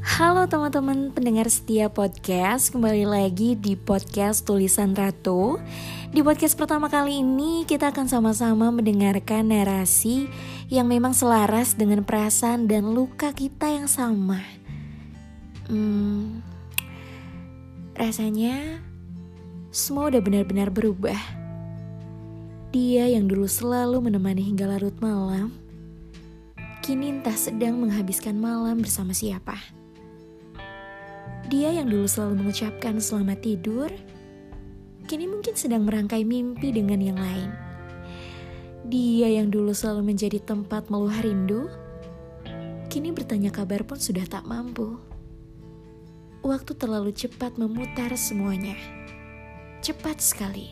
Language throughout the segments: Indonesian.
Halo teman-teman pendengar setia podcast, kembali lagi di podcast Tulisan Ratu. Di podcast pertama kali ini kita akan sama-sama mendengarkan narasi yang memang selaras dengan perasaan dan luka kita yang sama. Hmm, rasanya semua udah benar-benar berubah. Dia yang dulu selalu menemani hingga larut malam, kini entah sedang menghabiskan malam bersama siapa. Dia yang dulu selalu mengucapkan selamat tidur, kini mungkin sedang merangkai mimpi dengan yang lain. Dia yang dulu selalu menjadi tempat meluah rindu, kini bertanya kabar pun sudah tak mampu. Waktu terlalu cepat memutar semuanya. Cepat sekali.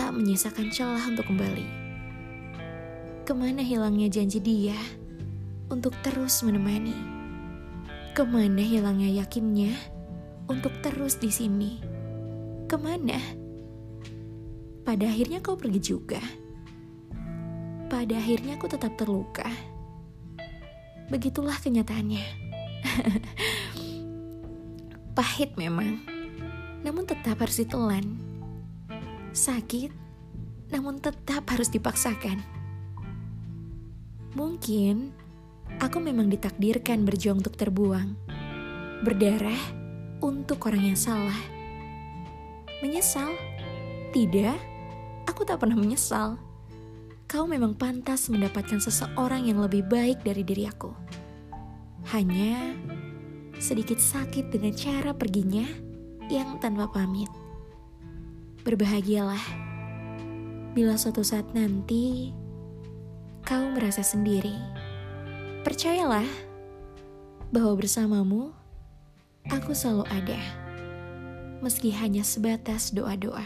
Tak menyisakan celah untuk kembali. Ke mana hilangnya janji dia untuk terus menemani? Ke mana hilangnya yakinnya untuk terus di sini? Ke mana? Pada akhirnya kau pergi juga. Pada akhirnya aku tetap terluka. Begitulah kenyataannya. Pahit memang, namun tetap harus ditelan. Sakit, namun tetap harus dipaksakan. Mungkin aku memang ditakdirkan berjuang untuk terbuang, berdarah untuk orang yang salah. Menyesal? Tidak, aku tak pernah menyesal. Kau memang pantas mendapatkan seseorang yang lebih baik dari diri aku. Hanya sedikit sakit dengan cara perginya yang tanpa pamit. Berbahagialah bila suatu saat nanti kau merasa sendiri Percayalah bahwa bersamamu aku selalu ada, meski hanya sebatas doa-doa.